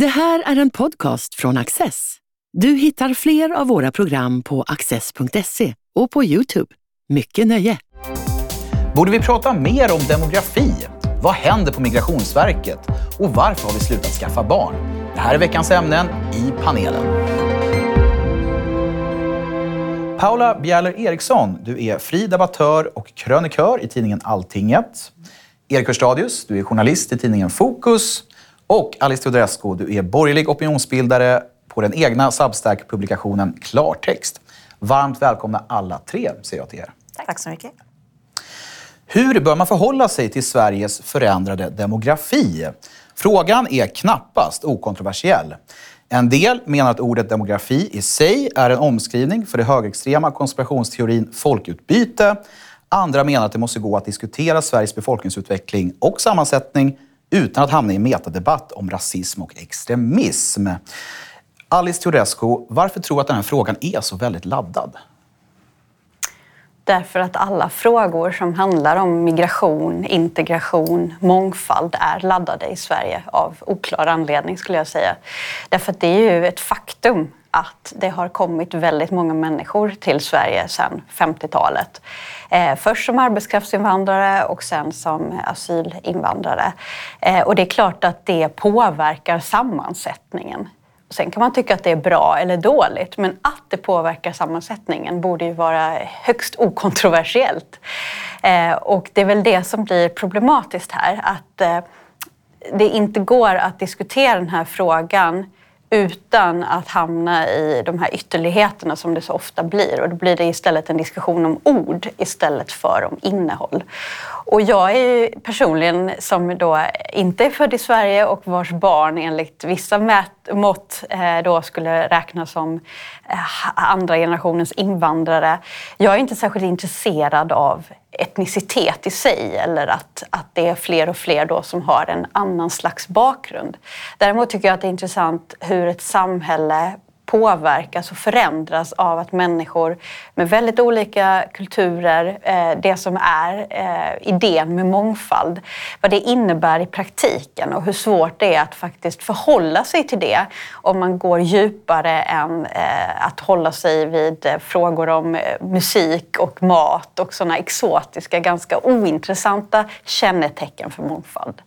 Det här är en podcast från Access. Du hittar fler av våra program på access.se och på Youtube. Mycket nöje! Borde vi prata mer om demografi? Vad händer på Migrationsverket? Och varför har vi slutat skaffa barn? Det här är veckans ämnen i panelen. Paula Bjäller Eriksson, du är fri debattör och krönikör i tidningen Alltinget. Erik Hörstadius, du är journalist i tidningen Fokus. Och Alice Teodorescu, du är borgerlig opinionsbildare på den egna Substack-publikationen Klartext. Varmt välkomna alla tre, säger jag till er. Tack. Tack så mycket. Hur bör man förhålla sig till Sveriges förändrade demografi? Frågan är knappast okontroversiell. En del menar att ordet demografi i sig är en omskrivning för det högerextrema konspirationsteorin folkutbyte. Andra menar att det måste gå att diskutera Sveriges befolkningsutveckling och sammansättning utan att hamna i en metadebatt om rasism och extremism. Alice Teodorescu, varför tror du att den här frågan är så väldigt laddad? Därför att alla frågor som handlar om migration, integration, mångfald är laddade i Sverige av oklar anledning skulle jag säga. Därför att det är ju ett faktum att det har kommit väldigt många människor till Sverige sedan 50-talet. Eh, först som arbetskraftsinvandrare och sen som asylinvandrare. Eh, och det är klart att det påverkar sammansättningen. Sen kan man tycka att det är bra eller dåligt, men att det påverkar sammansättningen borde ju vara högst okontroversiellt. Eh, och det är väl det som blir problematiskt här, att det inte går att diskutera den här frågan utan att hamna i de här ytterligheterna som det så ofta blir. Och då blir det istället en diskussion om ord istället för om innehåll. Och jag är ju personligen, som då inte är född i Sverige och vars barn enligt vissa mät mått eh, då skulle räknas som eh, andra generationens invandrare. Jag är inte särskilt intresserad av etnicitet i sig eller att, att det är fler och fler då som har en annan slags bakgrund. Däremot tycker jag att det är intressant hur ett samhälle påverkas och förändras av att människor med väldigt olika kulturer, eh, det som är eh, idén med mångfald, vad det innebär i praktiken och hur svårt det är att faktiskt förhålla sig till det om man går djupare än eh, att hålla sig vid frågor om musik och mat och sådana exotiska, ganska ointressanta kännetecken för mångfald.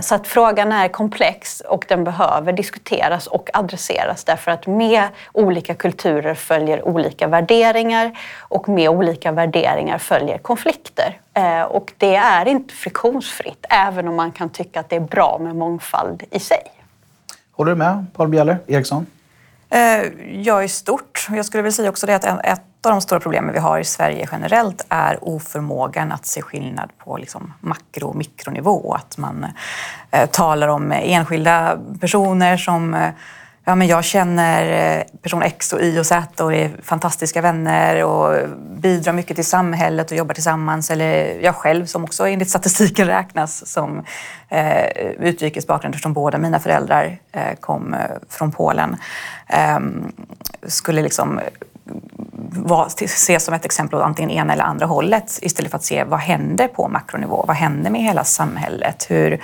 Så att frågan är komplex och den behöver diskuteras och adresseras därför att med olika kulturer följer olika värderingar och med olika värderingar följer konflikter. Eh, och det är inte friktionsfritt, även om man kan tycka att det är bra med mångfald i sig. Håller du med, Paul Bieler Eriksson? Eh, ja, i stort. Jag skulle vilja säga också det att ett av de stora problemen vi har i Sverige generellt är oförmågan att se skillnad på liksom makro och mikronivå. Att man eh, talar om enskilda personer som ja, men jag känner eh, person X och Y och Z och är fantastiska vänner och bidrar mycket till samhället och jobbar tillsammans. Eller jag själv som också enligt statistiken räknas som eh, utrikes bakgrund eftersom båda mina föräldrar eh, kom eh, från Polen. Eh, skulle liksom var, ses som ett exempel åt antingen ena eller andra hållet istället för att se vad händer på makronivå? Vad händer med hela samhället? Hur, Eh,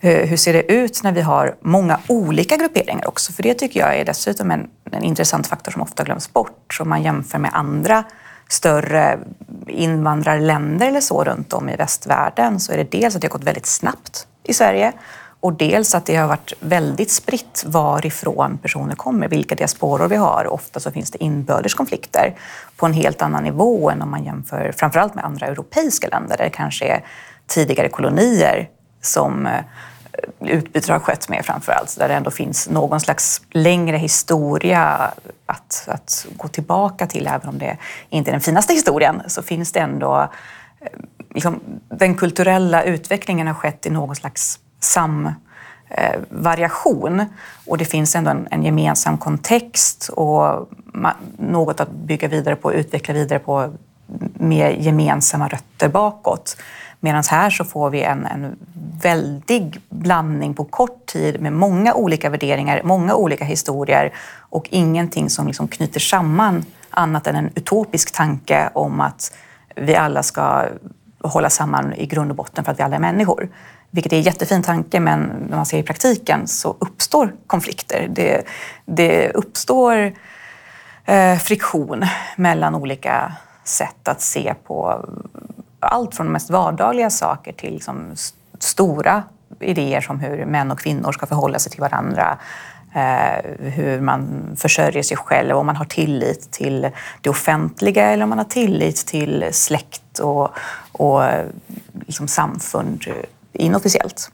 Eh, hur ser det ut när vi har många olika grupperingar också? För det tycker jag är dessutom en, en intressant faktor som ofta glöms bort. Om man jämför med andra större invandrarländer eller så runt om i västvärlden så är det dels att det har gått väldigt snabbt i Sverige och dels att det har varit väldigt spritt varifrån personer kommer, vilka diasporor vi har. Ofta så finns det inbördes konflikter på en helt annan nivå än om man jämför framförallt med andra europeiska länder där det kanske är tidigare kolonier som eh, utbyte har skett med framför allt, där det ändå finns någon slags längre historia att, att gå tillbaka till. Även om det inte är den finaste historien så finns det ändå... Eh, liksom, den kulturella utvecklingen har skett i någon slags samvariation. Eh, och det finns ändå en, en gemensam kontext och något att bygga vidare på, utveckla vidare på med gemensamma rötter bakåt. Medan här så får vi en, en väldig blandning på kort tid med många olika värderingar, många olika historier och ingenting som liksom knyter samman annat än en utopisk tanke om att vi alla ska hålla samman i grund och botten för att vi alla är människor. Vilket är en jättefin tanke, men när man ser i praktiken så uppstår konflikter. Det, det uppstår eh, friktion mellan olika sätt att se på allt från de mest vardagliga saker till liksom stora idéer som hur män och kvinnor ska förhålla sig till varandra, eh, hur man försörjer sig själv, om man har tillit till det offentliga eller om man har tillit till släkt och, och liksom samfund inofficiellt.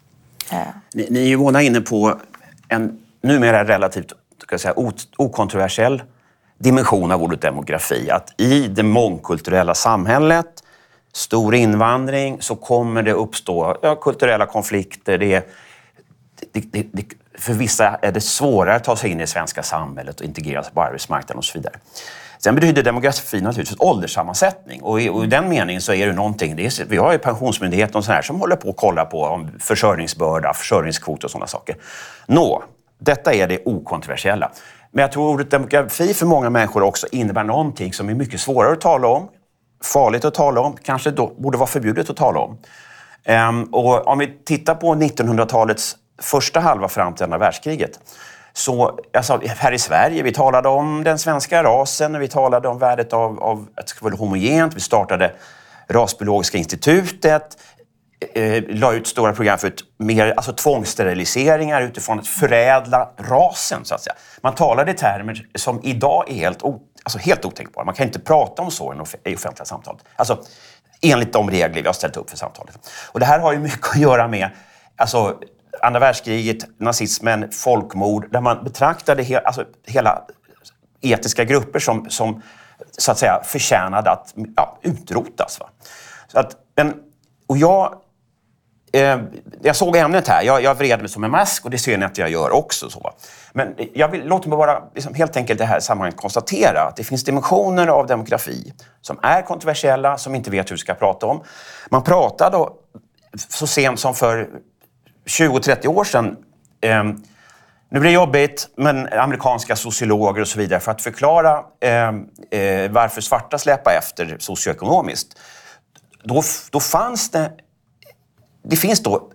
Eh. Ni, ni är ju båda inne på en numera relativt ska jag säga, okontroversiell dimension av ordet demografi. Att i det mångkulturella samhället, stor invandring, så kommer det uppstå ja, kulturella konflikter. Det, det, det, det, för vissa är det svårare att ta sig in i det svenska samhället och integreras på arbetsmarknaden och så vidare. Sen betyder demografi naturligtvis ålderssammansättning och i, och i den meningen så är det någonting. Det är, vi har ju Pensionsmyndigheten och sådär som håller på att kolla på om försörjningsbörda, försörjningskvot och sådana saker. Nå, detta är det okontroversiella. Men jag tror ordet demografi för många människor också innebär någonting som är mycket svårare att tala om, farligt att tala om, kanske då borde vara förbjudet att tala om. Ehm, och om vi tittar på 1900-talets första halva fram till andra världskriget så, alltså, här i Sverige, vi talade om den svenska rasen, vi talade om värdet av, av att det ska vara homogent, vi startade Rasbiologiska institutet, eh, eh la ut stora program för ett mer, alltså tvångssteriliseringar utifrån att förädla rasen, så att säga. Man talade i termer som idag är helt, alltså helt otänkbara. Man kan inte prata om så i offentliga samtal. Alltså, enligt de regler vi har ställt upp för samtalet. Och det här har ju mycket att göra med alltså, andra världskriget, nazismen, folkmord, där man betraktade he, alltså, hela etiska grupper som, som så att säga förtjänade att ja, utrotas. Va? Så att, men, och jag, eh, jag såg ämnet här, jag, jag vred mig som en mask och det ser ni att jag gör också. Så. Men jag vill, låt mig bara liksom, helt enkelt i det här sammanhanget konstatera att det finns dimensioner av demografi som är kontroversiella, som inte vet hur vi ska prata om. Man pratade så sent som för 20-30 år sedan eh, nu blir det jobbigt, men amerikanska sociologer och så vidare för att förklara eh, eh, varför svarta släpar efter socioekonomiskt. Då, då fanns det... Det finns då,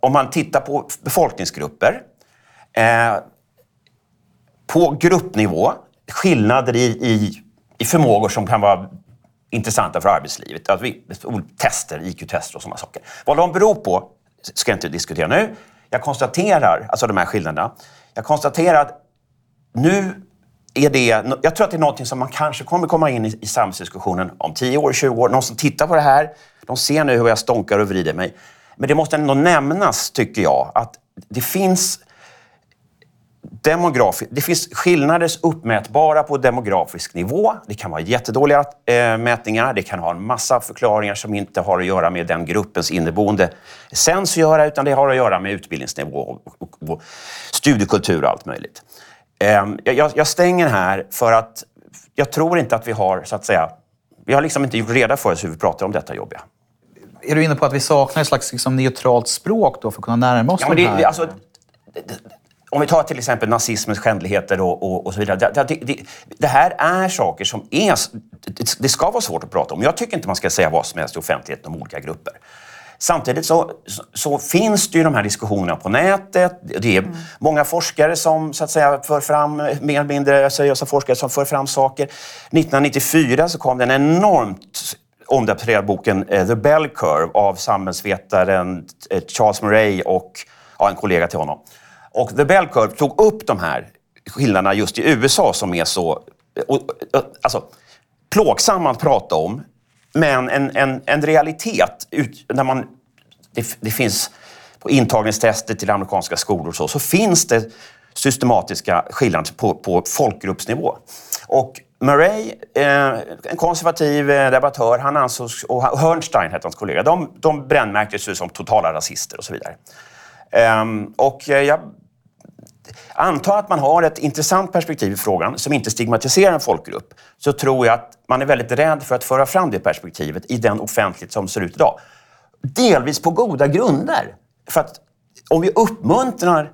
om man tittar på befolkningsgrupper, eh, på gruppnivå, skillnader i, i, i förmågor som kan vara intressanta för arbetslivet. Alltså, vi, tester, IQ-tester och sådana saker. Vad de beror på ska jag inte diskutera nu. Jag konstaterar, alltså de här skillnaderna, jag konstaterar att nu är det, jag tror att det är något som man kanske kommer komma in i, i samhällsdiskussionen om 10 år, 20 år. Någon som tittar på det här, de ser nu hur jag stånkar och vrider mig. Men det måste ändå nämnas, tycker jag, att det finns demografi det finns skillnader uppmätbara på demografisk nivå. Det kan vara jättedåliga eh, mätningar. Det kan ha en massa förklaringar som inte har att göra med den gruppens inneboende essens att göra, utan det har att göra med utbildningsnivå och, och, och studiekultur och allt möjligt. Eh, jag, jag stänger här för att jag tror inte att vi har, så att säga, vi har liksom inte gjort reda för oss hur vi pratar om detta jobbiga. Är du inne på att vi saknar ett slags liksom, neutralt språk då för att kunna närma oss ja, men det, de här? Alltså, om vi tar till exempel nazismens skändligheter och, och, och så vidare. Det, det, det, det, här är saker som är, det ska vara svårt att prata om. Jag tycker inte man ska säga vad som helst i offentligheten om olika grupper. Samtidigt så, så, finns det ju de här diskussionerna på nätet. Det är mm. många forskare som så att säga för fram, mer eller mindre seriösa forskare som för fram saker. 1994 så kom den enormt omdebatterade boken eh, The Bell Curve av samhällsvetaren eh, Charles Murray och ja, en kollega till honom. Och The Bell Curve tog upp de här skillnaderna just i USA som är så alltså, plågsamma att prata om. Men en, en, en realitet, när man, det, det finns på intagningstester till amerikanska skolor så, så finns det systematiska skillnader på, på folkgruppsnivå. Och Murray, eh, en konservativ eh, debattör, han ansågs, och Hörnstein hette hans kollega, de, de brännmärktes som totala rasister och så vidare. Um, och eh, jag Anta att man har ett intressant perspektiv i frågan som inte stigmatiserar en folkgrupp, så tror jag att man är väldigt rädd för att föra fram det perspektivet i den offentlighet som ser ut idag. Delvis på goda grunder. För att om vi uppmuntrar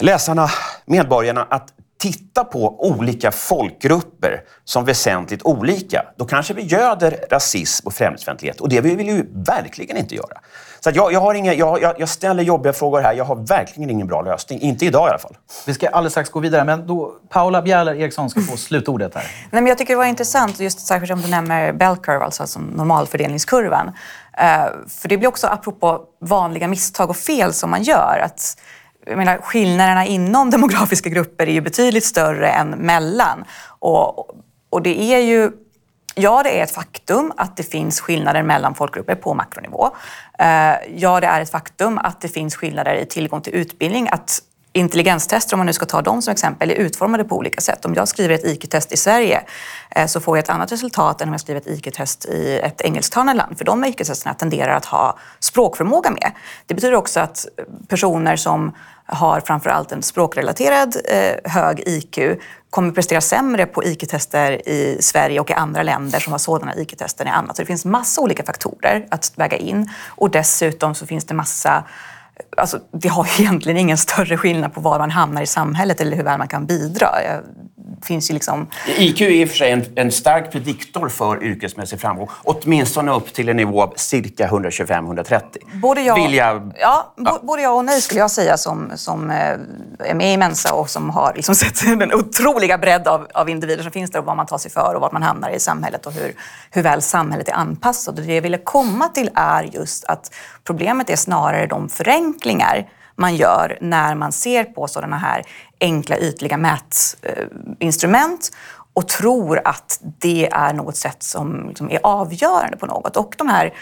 läsarna, medborgarna, att titta på olika folkgrupper som väsentligt olika, då kanske vi göder rasism och främlingsfientlighet. Och det vill vi ju verkligen inte göra. Så jag, jag, har inga, jag, jag, ställer jobbiga frågor här. Jag har verkligen ingen bra lösning. Inte idag i alla fall. Vi ska alldeles strax gå vidare, men då Paula Bjärler Eriksson ska få slutordet här. Nej, men jag tycker det var intressant, just särskilt om du nämner bell curve, alltså, alltså normalfördelningskurvan. Uh, för det blir också apropå vanliga misstag och fel som man gör. Att, jag menar, skillnaderna inom demografiska grupper är ju betydligt större än mellan. Och, och det är ju Ja, det är ett faktum att det finns skillnader mellan folkgrupper på makronivå. Eh, ja, det är ett faktum att det finns skillnader i tillgång till utbildning. Att intelligenstester, om man nu ska ta dem som exempel, är utformade på olika sätt. Om jag skriver ett IQ-test i Sverige eh, så får jag ett annat resultat än om jag skriver ett IQ-test i ett engelsktalande land. För de IQ-testerna tenderar att ha språkförmåga med. Det betyder också att personer som har framför allt en språkrelaterad eh, hög IQ kommer prestera sämre på IQ-tester i Sverige och i andra länder som har sådana IQ-tester än annat. Så det finns massa olika faktorer att väga in och dessutom så finns det massa Alltså, det har egentligen ingen större skillnad på var man hamnar i samhället eller hur väl man kan bidra finns ju liksom... IQ är i och för sig en, en stark prediktor för yrkesmässig framgång. Åtminstone upp till en nivå av cirka 125-130. Både ja, jag, ja, ja. både ja och nej skulle jag säga som, som eh, är med i Mensa och som har liksom sett den otroliga bredd av, av individer som finns där och vad man tar sig för och var man hamnar i samhället och hur, hur väl samhället är anpassat. Och det jag ville komma till är just att problemet är snarare de förenklingar man gör när man ser på sådana här enkla ytliga mätinstrument och tror att det är något sätt som liksom är avgörande på något. Och de här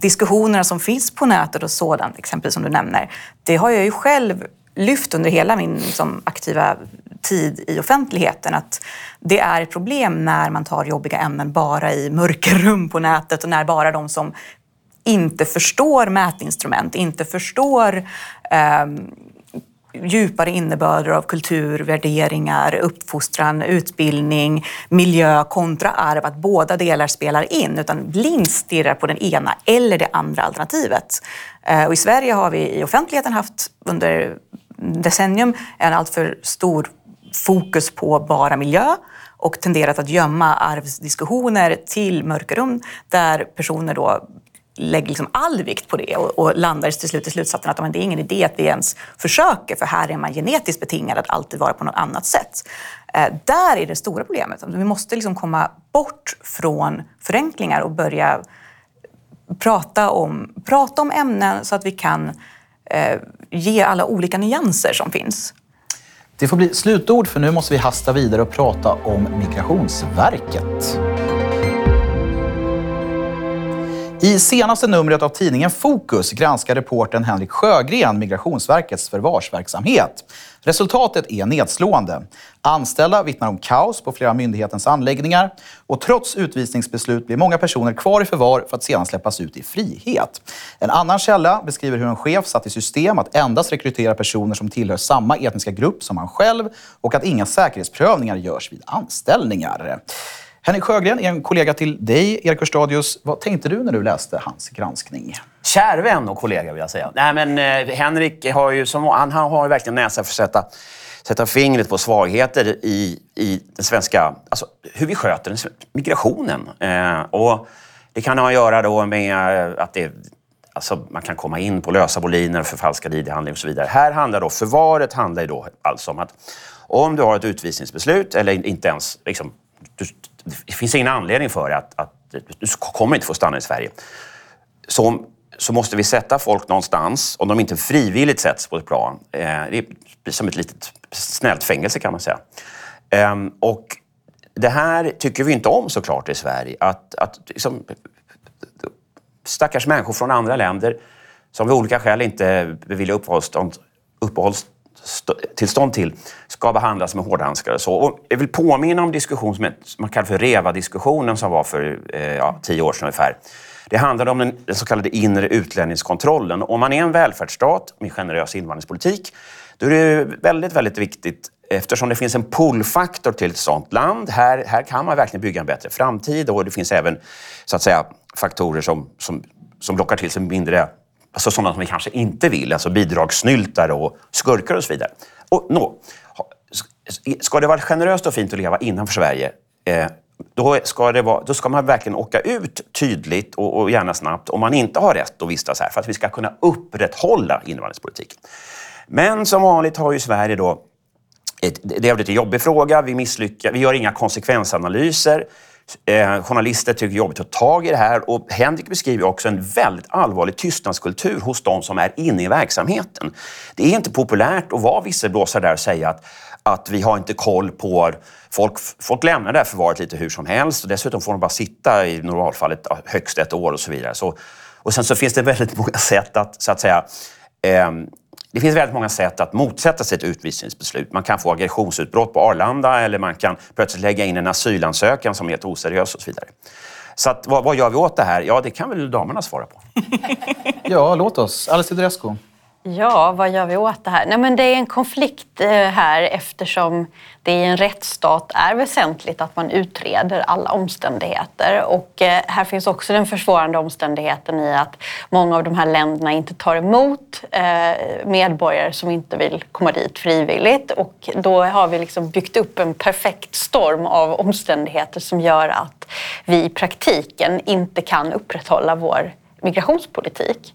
diskussionerna som finns på nätet och sådant, exempelvis som du nämner, det har jag ju själv lyft under hela min liksom, aktiva tid i offentligheten att det är ett problem när man tar jobbiga ämnen bara i mörkerrum på nätet och när bara de som inte förstår mätinstrument, inte förstår eh, djupare innebörder av kultur, värderingar, uppfostran, utbildning, miljö kontra arv, att båda delar spelar in, utan blint stirrar på den ena eller det andra alternativet. Eh, och I Sverige har vi i offentligheten haft under decennium en alltför stor fokus på bara miljö och tenderat att gömma arvsdiskussioner till mörkerrum där personer då lägger liksom all vikt på det och, och landar till slut i slutsatsen att men, det är ingen idé att vi ens försöker för här är man genetiskt betingad att alltid vara på något annat sätt. Eh, där är det stora problemet. Alltså, vi måste liksom komma bort från förenklingar och börja prata om, prata om ämnen så att vi kan eh, ge alla olika nyanser som finns. Det får bli slutord för nu måste vi hasta vidare och prata om Migrationsverket. I senaste numret av tidningen Fokus granskar reportern Henrik Sjögren Migrationsverkets förvarsverksamhet. Resultatet är nedslående. Anställda vittnar om kaos på flera myndighetens anläggningar och trots utvisningsbeslut blir många personer kvar i förvar för att sedan släppas ut i frihet. En annan källa beskriver hur en chef satt i system att endast rekrytera personer som tillhör samma etniska grupp som han själv och att inga säkerhetsprövningar görs vid anställningar. Henrik Sjögren är en kollega till dig, Erik Hörstadius. Vad tänkte du när du läste hans granskning? Kär vän och kollega vill jag säga. Nej, men, eh, Henrik har ju, som, han, han har verkligen näsa för att sätta, sätta fingret på svagheter i, i den svenska... Alltså, hur vi sköter den, migrationen. Eh, och det kan ha att göra då med eh, att det, alltså, man kan komma in på lösa boliner, förfalskad ID-handling och så vidare. Här handlar då, förvaret handlar ju då alltså om att om du har ett utvisningsbeslut, eller inte ens liksom, du, det finns ingen anledning för att, att du kommer inte få stanna i Sverige. Så, så måste vi sätta folk någonstans, om de inte frivilligt sätts på ett plan. Eh, det är som ett litet snällt fängelse kan man säga. Eh, och det här tycker vi inte om såklart i Sverige. Att, att liksom, stackars människor från andra länder som av olika skäl inte beviljar uppehållstillstånd, uppehålls, tillstånd till ska behandlas med hårdhandskar och så. Och jag vill påminna om diskussion som man kallar för REVA-diskussionen som var för eh, ja, tio år sedan ungefär. Det handlade om den, den så kallade inre utlänningskontrollen. Om man är en välfärdsstat med generös invandringspolitik, då är det väldigt, väldigt viktigt eftersom det finns en pullfaktor till ett sådant land. Här, här kan man verkligen bygga en bättre framtid och det finns även så att säga, faktorer som, som, som lockar till sig mindre Alltså sådana som vi kanske inte vill, alltså bidragssnyltare och skurkar och så vidare. Och, no, ska det vara generöst och fint att leva innanför Sverige, eh, då ska, det vara, då ska man verkligen åka ut tydligt och, och gärna snabbt om man inte har rätt att vistas här för att vi ska kunna upprätthålla invandringspolitiken. Men som vanligt har ju Sverige då ett, det är en lite jobbig fråga. Vi misslyckas. Vi gör inga konsekvensanalyser. Eh, journalister tycker det är jobbigt att ta tag i det här. Och Henrik beskriver också en väldigt allvarlig tystnadskultur hos de som är inne i verksamheten. Det är inte populärt att vara visselblåsare där och säga att, att vi har inte koll på... Folk, folk lämnar det här förvaret lite hur som helst och dessutom får de bara sitta i normalfallet högst ett år och så vidare. Så, och sen så finns det väldigt många sätt att, så att säga, eh, det finns väldigt många sätt att motsätta sig ett utvisningsbeslut. Man kan få aggressionsutbrott på Arlanda eller man kan plötsligt lägga in en asylansökan som är helt oseriös och så vidare. Så att, vad, vad, gör vi åt det här? Ja, det kan väl damerna svara på. ja, låt oss. Alice Teodorescu. Ja, vad gör vi åt det här? Nej, men det är en konflikt eh, här eftersom det i en rättsstat är väsentligt att man utreder alla omständigheter. Och eh, här finns också den försvårande omständigheten i att många av de här länderna inte tar emot eh, medborgare som inte vill komma dit frivilligt. Och då har vi liksom byggt upp en perfekt storm av omständigheter som gör att vi i praktiken inte kan upprätthålla vår migrationspolitik.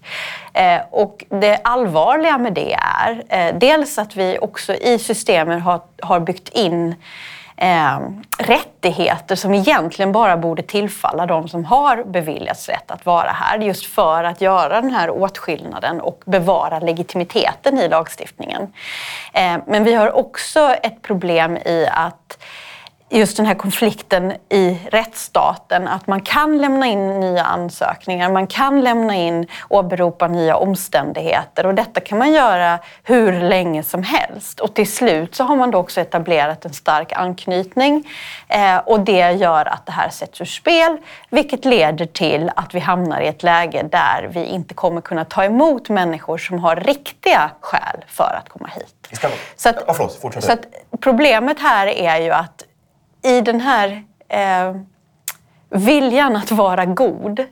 Eh, och det allvarliga med det är eh, dels att vi också i systemen har, har byggt in eh, rättigheter som egentligen bara borde tillfalla de som har beviljats rätt att vara här. Just för att göra den här åtskillnaden och bevara legitimiteten i lagstiftningen. Eh, men vi har också ett problem i att just den här konflikten i rättsstaten. Att man kan lämna in nya ansökningar, man kan lämna in och åberopa nya omständigheter och detta kan man göra hur länge som helst. Och till slut så har man då också etablerat en stark anknytning eh, och det gör att det här sätts ur spel vilket leder till att vi hamnar i ett läge där vi inte kommer kunna ta emot människor som har riktiga skäl för att komma hit. Så att, ja, förlåt, så problemet här är ju att i den här eh, viljan att vara god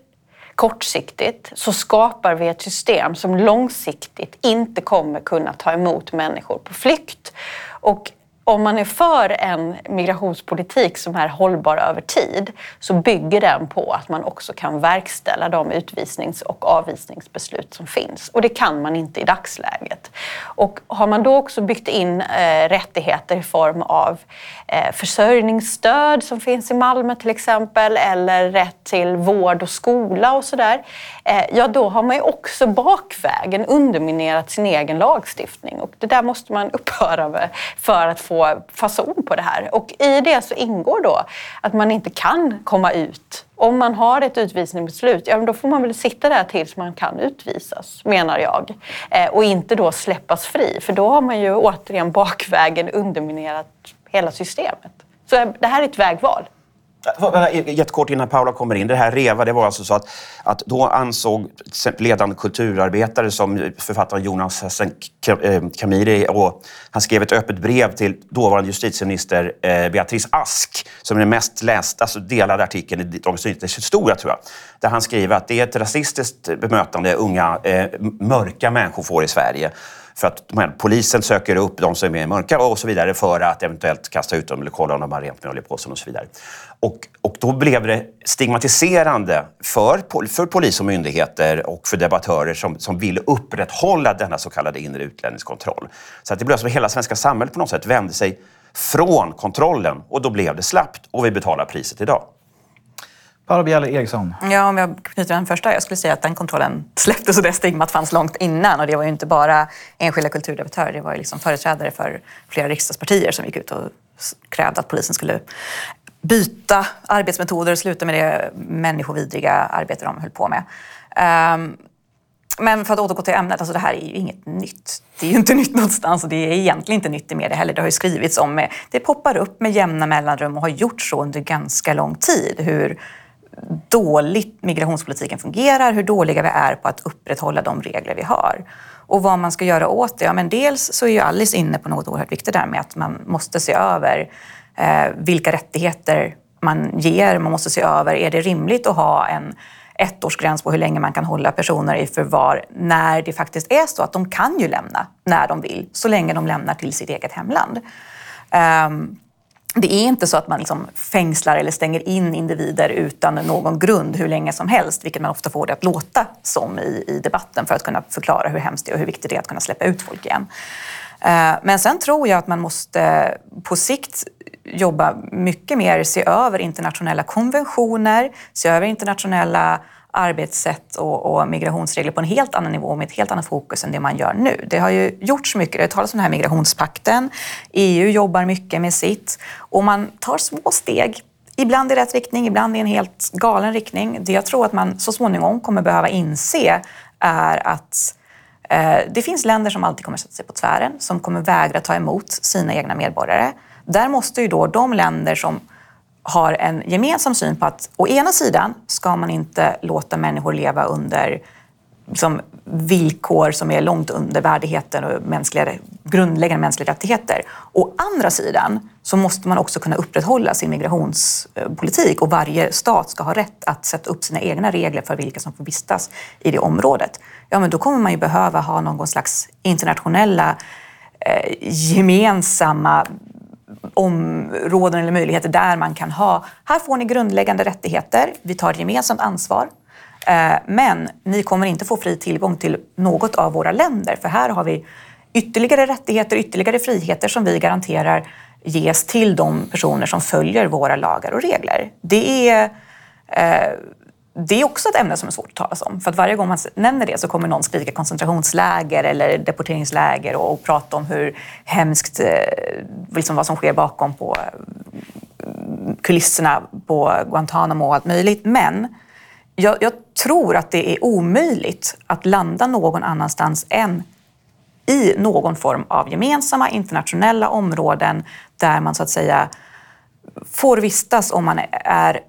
kortsiktigt så skapar vi ett system som långsiktigt inte kommer kunna ta emot människor på flykt. Och om man är för en migrationspolitik som är hållbar över tid så bygger den på att man också kan verkställa de utvisnings och avvisningsbeslut som finns. Och det kan man inte i dagsläget. Och har man då också byggt in eh, rättigheter i form av eh, försörjningsstöd som finns i Malmö till exempel eller rätt till vård och skola och sådär. Eh, ja, då har man ju också bakvägen underminerat sin egen lagstiftning och det där måste man upphöra med för att få fason på det här. Och i det så ingår då att man inte kan komma ut. Om man har ett utvisningsbeslut, ja, då får man väl sitta där tills man kan utvisas, menar jag. Eh, och inte då släppas fri, för då har man ju återigen bakvägen underminerat hela systemet. Så det här är ett vägval. Äh, jättekort innan Paula kommer in. Det här REVA, det var alltså så att, att då ansåg ledande kulturarbetare som författaren Jonas Hassan Kamiri eh, och han skrev ett öppet brev till dåvarande justitieminister eh, Beatrice Ask som är den mest lästa, alltså delade artikeln i Dagens Nyheters historia tror jag. Där han skriver att det är ett rasistiskt bemötande unga eh, mörka människor får i Sverige. För att här, polisen söker upp de som är mörka och så vidare för att eventuellt kasta ut dem eller kolla om de har rent mjöl i påsen och så vidare. Och, och då blev det stigmatiserande för, för polis och myndigheter och för debattörer som, som ville upprätthålla denna så kallade inre utlänningskontroll. Så att det blev som att hela svenska samhället på något sätt vände sig från kontrollen och då blev det slappt och vi betalar priset idag. Paula Bjelle Eriksson. Ja, om jag knyter den första. Jag skulle säga att den kontrollen släpptes och det stigmat fanns långt innan. Och det var ju inte bara enskilda kulturdebattörer. Det var ju liksom företrädare för flera riksdagspartier som gick ut och krävde att polisen skulle byta arbetsmetoder och sluta med det människovidriga arbete de höll på med. Um, men för att återgå till ämnet, alltså det här är ju inget nytt. Det är ju inte nytt någonstans och det är egentligen inte nytt i media heller. Det har ju skrivits om, eh, det poppar upp med jämna mellanrum och har gjort så under ganska lång tid. Hur dåligt migrationspolitiken fungerar, hur dåliga vi är på att upprätthålla de regler vi har. Och vad man ska göra åt det? Ja, men dels så är ju Alice inne på något oerhört viktigt där med att man måste se över eh, vilka rättigheter man ger. Man måste se över, är det rimligt att ha en ettårsgräns på hur länge man kan hålla personer i förvar när det faktiskt är så att de kan ju lämna när de vill, så länge de lämnar till sitt eget hemland. Um, det är inte så att man liksom fängslar eller stänger in individer utan någon grund hur länge som helst, vilket man ofta får det att låta som i, i debatten för att kunna förklara hur hemskt det är och hur viktigt det är att kunna släppa ut folk igen. Eh, men sen tror jag att man måste på sikt jobba mycket mer, se över internationella konventioner, se över internationella arbetssätt och, och, migrationsregler på en helt annan nivå med ett helt annat fokus än det man gör nu. Det har ju gjorts mycket. Det har talats om den här migrationspakten. EU jobbar mycket med sitt och man tar små steg. Ibland i rätt riktning, ibland i en helt galen riktning. Det jag tror att man så småningom kommer behöva inse är att eh, det finns länder som alltid kommer sätta sig på tvären, som kommer vägra ta emot sina egna medborgare. Där måste ju då de länder som har en gemensam syn på att å ena sidan ska man inte låta människor leva under liksom, villkor som är långt under värdigheten och mänskliga, grundläggande mänskliga rättigheter. Å andra sidan så måste man också kunna upprätthålla sin migrationspolitik och varje stat ska ha rätt att sätta upp sina egna regler för vilka som får vistas i det området. Ja, men då kommer man ju behöva ha någon slags internationella eh, gemensamma områden eller möjligheter där man kan ha, här får ni grundläggande rättigheter, vi tar gemensamt ansvar. Eh, men ni kommer inte få fri tillgång till något av våra länder, för här har vi ytterligare rättigheter, ytterligare friheter som vi garanterar ges till de personer som följer våra lagar och regler. Det är eh, det är också ett ämne som är svårt att talas om. För att varje gång man nämner det så kommer någon skrika koncentrationsläger eller deporteringsläger och, och prata om hur hemskt, eh, liksom vad som sker bakom på eh, kulisserna på Guantanamo och allt möjligt. Men jag, jag tror att det är omöjligt att landa någon annanstans än i någon form av gemensamma internationella områden där man så att säga får vistas om man är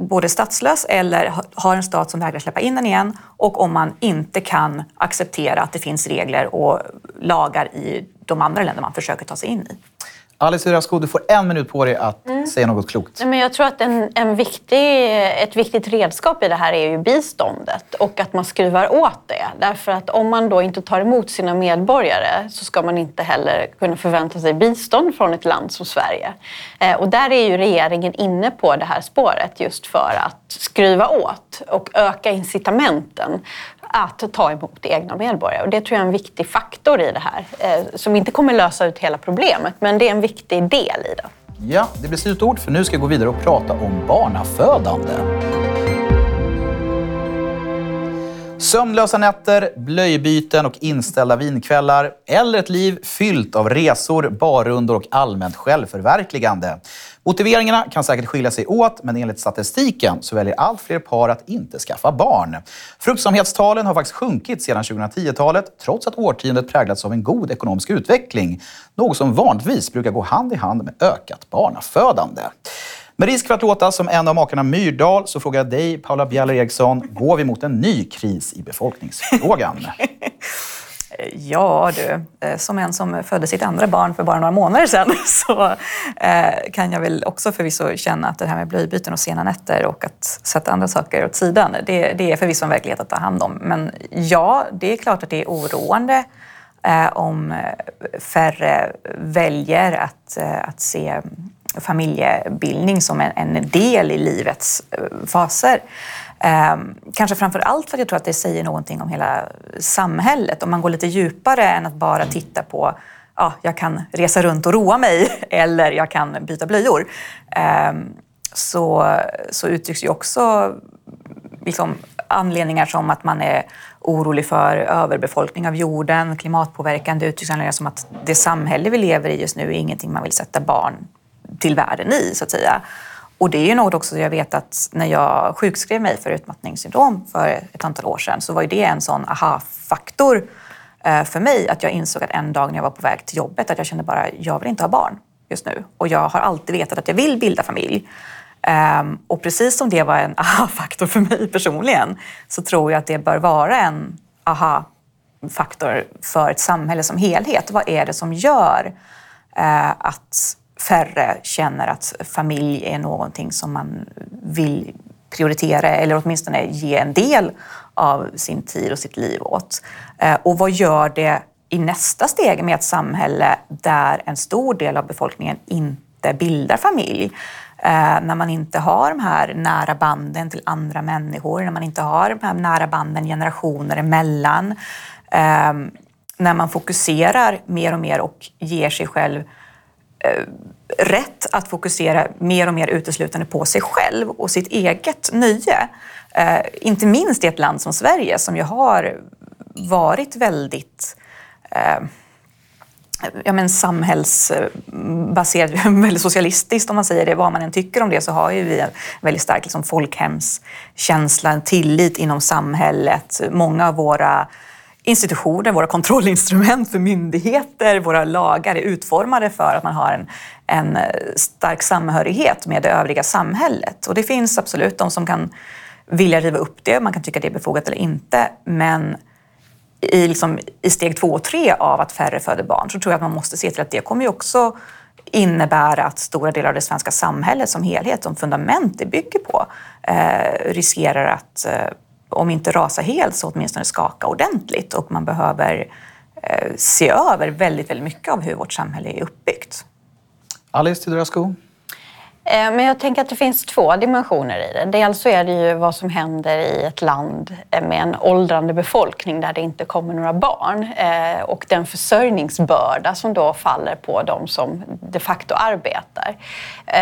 både statslös eller har en stat som vägrar släppa in den igen och om man inte kan acceptera att det finns regler och lagar i de andra länder man försöker ta sig in i. Alice Rasko, du får en minut på dig att mm. säga något klokt. Men jag tror att en, en viktig, ett viktigt redskap i det här är ju biståndet och att man skruvar åt det. Därför att om man då inte tar emot sina medborgare så ska man inte heller kunna förvänta sig bistånd från ett land som Sverige. Eh, och där är ju regeringen inne på det här spåret just för att skruva åt och öka incitamenten att ta emot egna medborgare. Och det tror jag är en viktig faktor i det här, eh, som inte kommer lösa ut hela problemet, men det är en viktig del i det. Ja, det blir slutord, för nu ska jag gå vidare och prata om barnafödande. Sömnlösa nätter, blöjbyten och inställda vinkvällar eller ett liv fyllt av resor, barrundor och allmänt självförverkligande. Motiveringarna kan säkert skilja sig åt, men enligt statistiken så väljer allt fler par att inte skaffa barn. Fruktsamhetstalen har faktiskt sjunkit sedan 2010-talet, trots att årtiondet präglats av en god ekonomisk utveckling. Något som vanligtvis brukar gå hand i hand med ökat barnafödande. Med risk för att låta som en av makarna Myrdal så frågar jag dig, Paula Bjeller Eriksson, går vi mot en ny kris i befolkningsfrågan? Ja du, eh, som en som födde sitt andra barn för bara några månader sedan så eh, kan jag väl också förvisso känna att det här med blöjbyten och sena nätter och att sätta andra saker åt sidan, det, det är förvisso en verklighet att ta hand om. Men ja, det är klart att det är oroande eh, om färre väljer att, att se familjebildning som en, en del i livets eh, faser. Eh, kanske framför allt för att jag tror att det säger någonting om hela samhället. Om man går lite djupare än att bara titta på ja, jag kan resa runt och roa mig eller jag kan byta blöjor. Eh, så, så uttrycks ju också liksom, anledningar som att man är orolig för överbefolkning av jorden, klimatpåverkan. Det uttrycks anledningar som att det samhälle vi lever i just nu är ingenting man vill sätta barn till världen i, så att säga. Och det är ju något också jag vet att när jag sjukskrev mig för utmattningssyndrom för ett antal år sedan så var ju det en sån aha-faktor eh, för mig att jag insåg att en dag när jag var på väg till jobbet att jag kände bara, jag vill inte ha barn just nu. Och jag har alltid vetat att jag vill bilda familj. Ehm, och precis som det var en aha-faktor för mig personligen så tror jag att det bör vara en aha-faktor för ett samhälle som helhet. Vad är det som gör eh, att färre känner att familj är någonting som man vill prioritera eller åtminstone ge en del av sin tid och sitt liv åt. Eh, och vad gör det i nästa steg med ett samhälle där en stor del av befolkningen inte bildar familj, eh, när man inte har de här nära banden till andra människor, när man inte har de här nära banden generationer emellan, eh, när man fokuserar mer och mer och ger sig själv eh, Eh, rätt att fokusera mer och mer uteslutande på sig själv och sitt eget nöje. Eh, inte minst i ett land som Sverige som ju har varit väldigt eh, ja, men samhällsbaserat, väldigt socialistiskt om man säger det. Vad man än tycker om det så har ju vi en väldigt stark liksom, folkhemskänsla, en tillit inom samhället. Många av våra institutioner, våra kontrollinstrument för myndigheter, våra lagar är utformade för att man har en, en eh, stark samhörighet med det övriga samhället. Och det finns absolut de som kan vilja riva upp det, man kan tycka det är befogat eller inte, men i, liksom, i steg två och tre av att färre föder barn så tror jag att man måste se till att det kommer ju också innebära att stora delar av det svenska samhället som helhet, som fundament det bygger på, eh, riskerar att eh, om inte rasa helt så åtminstone skaka ordentligt och man behöver eh, se över väldigt, väldigt mycket av hur vårt samhälle är uppbyggt. Alice Teodorescu? Eh, men jag tänker att det finns två dimensioner i det. Dels så är det ju vad som händer i ett land eh, med en åldrande befolkning där det inte kommer några barn eh, och den försörjningsbörda som då faller på de som de facto arbetar.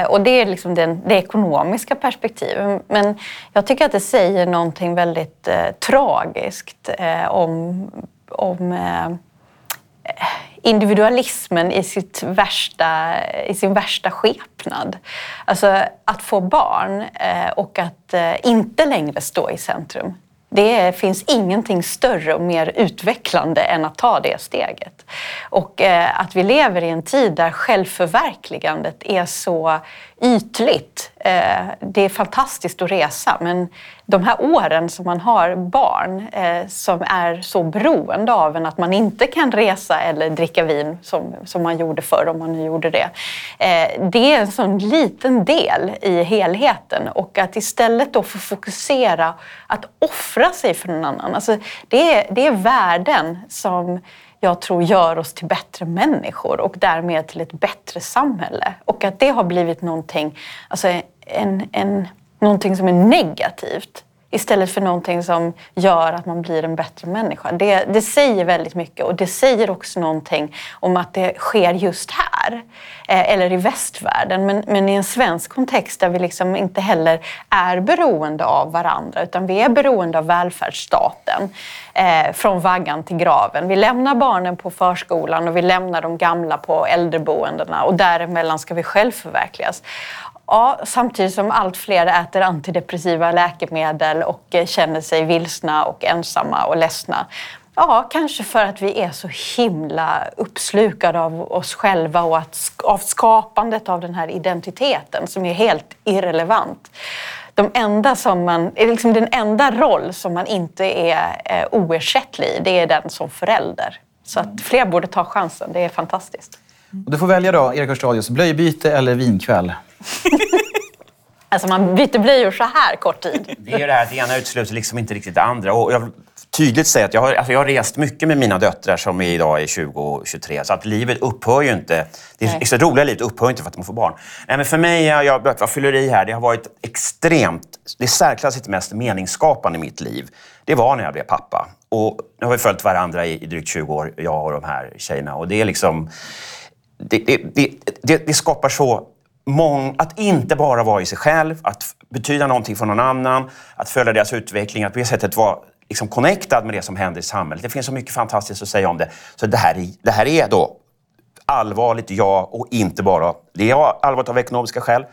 Och det är liksom den, det ekonomiska perspektivet. Men jag tycker att det säger någonting väldigt tragiskt om, om individualismen i, sitt värsta, i sin värsta skepnad. Alltså att få barn eh, och att eh, inte längre stå i centrum. Det finns ingenting större och mer utvecklande än att ta det steget. Och eh, att vi lever i en tid där självförverkligandet är så ytligt. Eh, det är fantastiskt att resa men de här åren som man har barn eh, som är så beroende av en att man inte kan resa eller dricka vin som, som man gjorde förr om man nu gjorde det. Eh, det är en sån liten del i helheten och att istället då få fokusera att offra sig för någon annan. Alltså det, är, det är värden som jag tror gör oss till bättre människor och därmed till ett bättre samhälle. Och att det har blivit någonting, alltså en, en, någonting som är negativt istället för någonting som gör att man blir en bättre människa. Det, det säger väldigt mycket och det säger också någonting om att det sker just här eh, eller i västvärlden. Men, men, i en svensk kontext där vi liksom inte heller är beroende av varandra utan vi är beroende av välfärdsstaten eh, från vaggan till graven. Vi lämnar barnen på förskolan och vi lämnar de gamla på äldreboendena och däremellan ska vi självförverkligas. Ja, samtidigt som allt fler äter antidepressiva läkemedel och eh, känner sig vilsna och ensamma och ledsna. Ja, kanske för att vi är så himla uppslukade av oss själva och att, av skapandet av den här identiteten som är helt irrelevant. De enda som man, liksom den enda roll som man inte är eh, oersättlig det är den som förälder. Så att fler borde ta chansen, det är fantastiskt. Och du får välja då, Erik Hörstadius, blöjbyte eller vinkväll? alltså man byter blöjor så här kort tid. Det är det här, det ena utesluter liksom inte riktigt det andra. Och jag vill tydligt säga att jag har, alltså jag har rest mycket med mina döttrar som är idag är 20 och 23. Så att livet upphör ju inte. Det är, så roliga livet upphör inte för att man får barn. Nej, men för mig, jag, jag, jag fyller i här, det har varit extremt, det särklassigt mest meningsskapande i mitt liv. Det var när jag blev pappa. Och nu har vi följt varandra i, i drygt 20 år, jag och de här tjejerna. Och det är liksom det, det, det, det, skapar så mång, att inte bara vara i sig själv, att betyda någonting för någon annan, att följa deras utveckling, att på det sättet vara liksom connectad med det som händer i samhället. Det finns så mycket fantastiskt att säga om det. Så det här, det här är då allvarligt, ja, och inte bara... Det är allvarligt av ekonomiska skäl,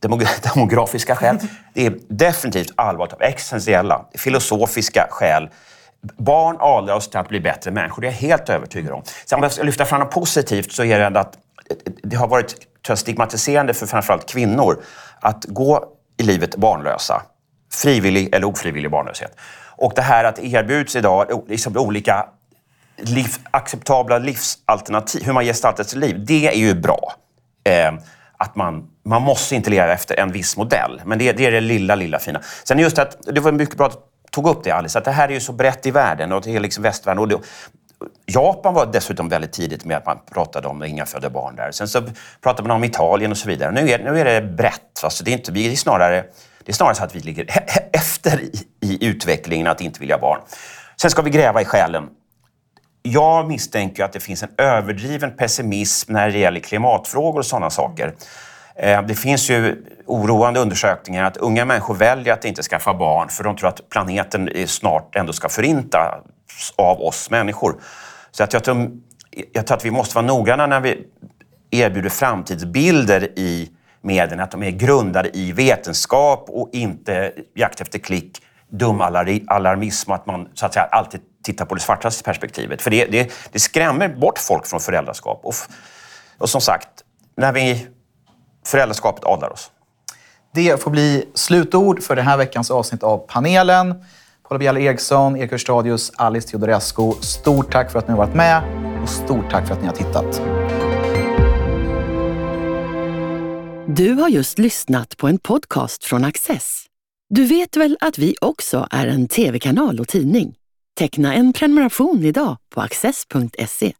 demografiska skäl. Det är definitivt allvarligt av existentiella, filosofiska skäl barn adlar oss till att bli bättre människor. Det är jag helt övertygad om. Sen om jag ska lyfta fram något positivt så är det att det har varit stigmatiserande för framförallt kvinnor att gå i livet barnlösa. Frivillig eller ofrivillig barnlöshet. Och det här att erbjuds idag liksom olika liv, acceptabla livsalternativ, hur man gestaltar sitt liv, det är ju bra. Eh, att man, man måste inte leva efter en viss modell, men det, det är det lilla, lilla fina. Sen just att, det var mycket bra att tog upp det Alice, att det här är ju så brett i världen och det är liksom västvärlden. Och det, Japan var dessutom väldigt tidigt med att man pratade om inga födda barn där. Sen så pratade man om Italien och så vidare. Nu är, nu är det brett. Alltså det är inte, vi är snarare, det är snarare så att vi ligger efter i, i utvecklingen att inte vilja barn. Sen ska vi gräva i själen. Jag misstänker att det finns en överdriven pessimism när det gäller klimatfrågor och sådana saker. Eh, det finns ju oroande undersökningar att unga människor väljer att inte skaffa barn för de tror att planeten snart ändå ska förintas av oss människor. Så att jag, tror, jag tror att vi måste vara noggranna när vi erbjuder framtidsbilder i medierna, att de är grundade i vetenskap och inte jakt efter klick, dum alarmism och att man så att säga alltid tittar på det svartaste perspektivet. För det, det, det skrämmer bort folk från föräldraskap. Och, och som sagt, när vi föräldraskapet adlar oss. Det får bli slutord för den här veckans avsnitt av panelen. Paula Bjelle Eriksson, Erik Stadius, Alice Teodorescu. Stort tack för att ni har varit med och stort tack för att ni har tittat. Du har just lyssnat på en podcast från Access. Du vet väl att vi också är en tv-kanal och tidning? Teckna en prenumeration idag på access.se.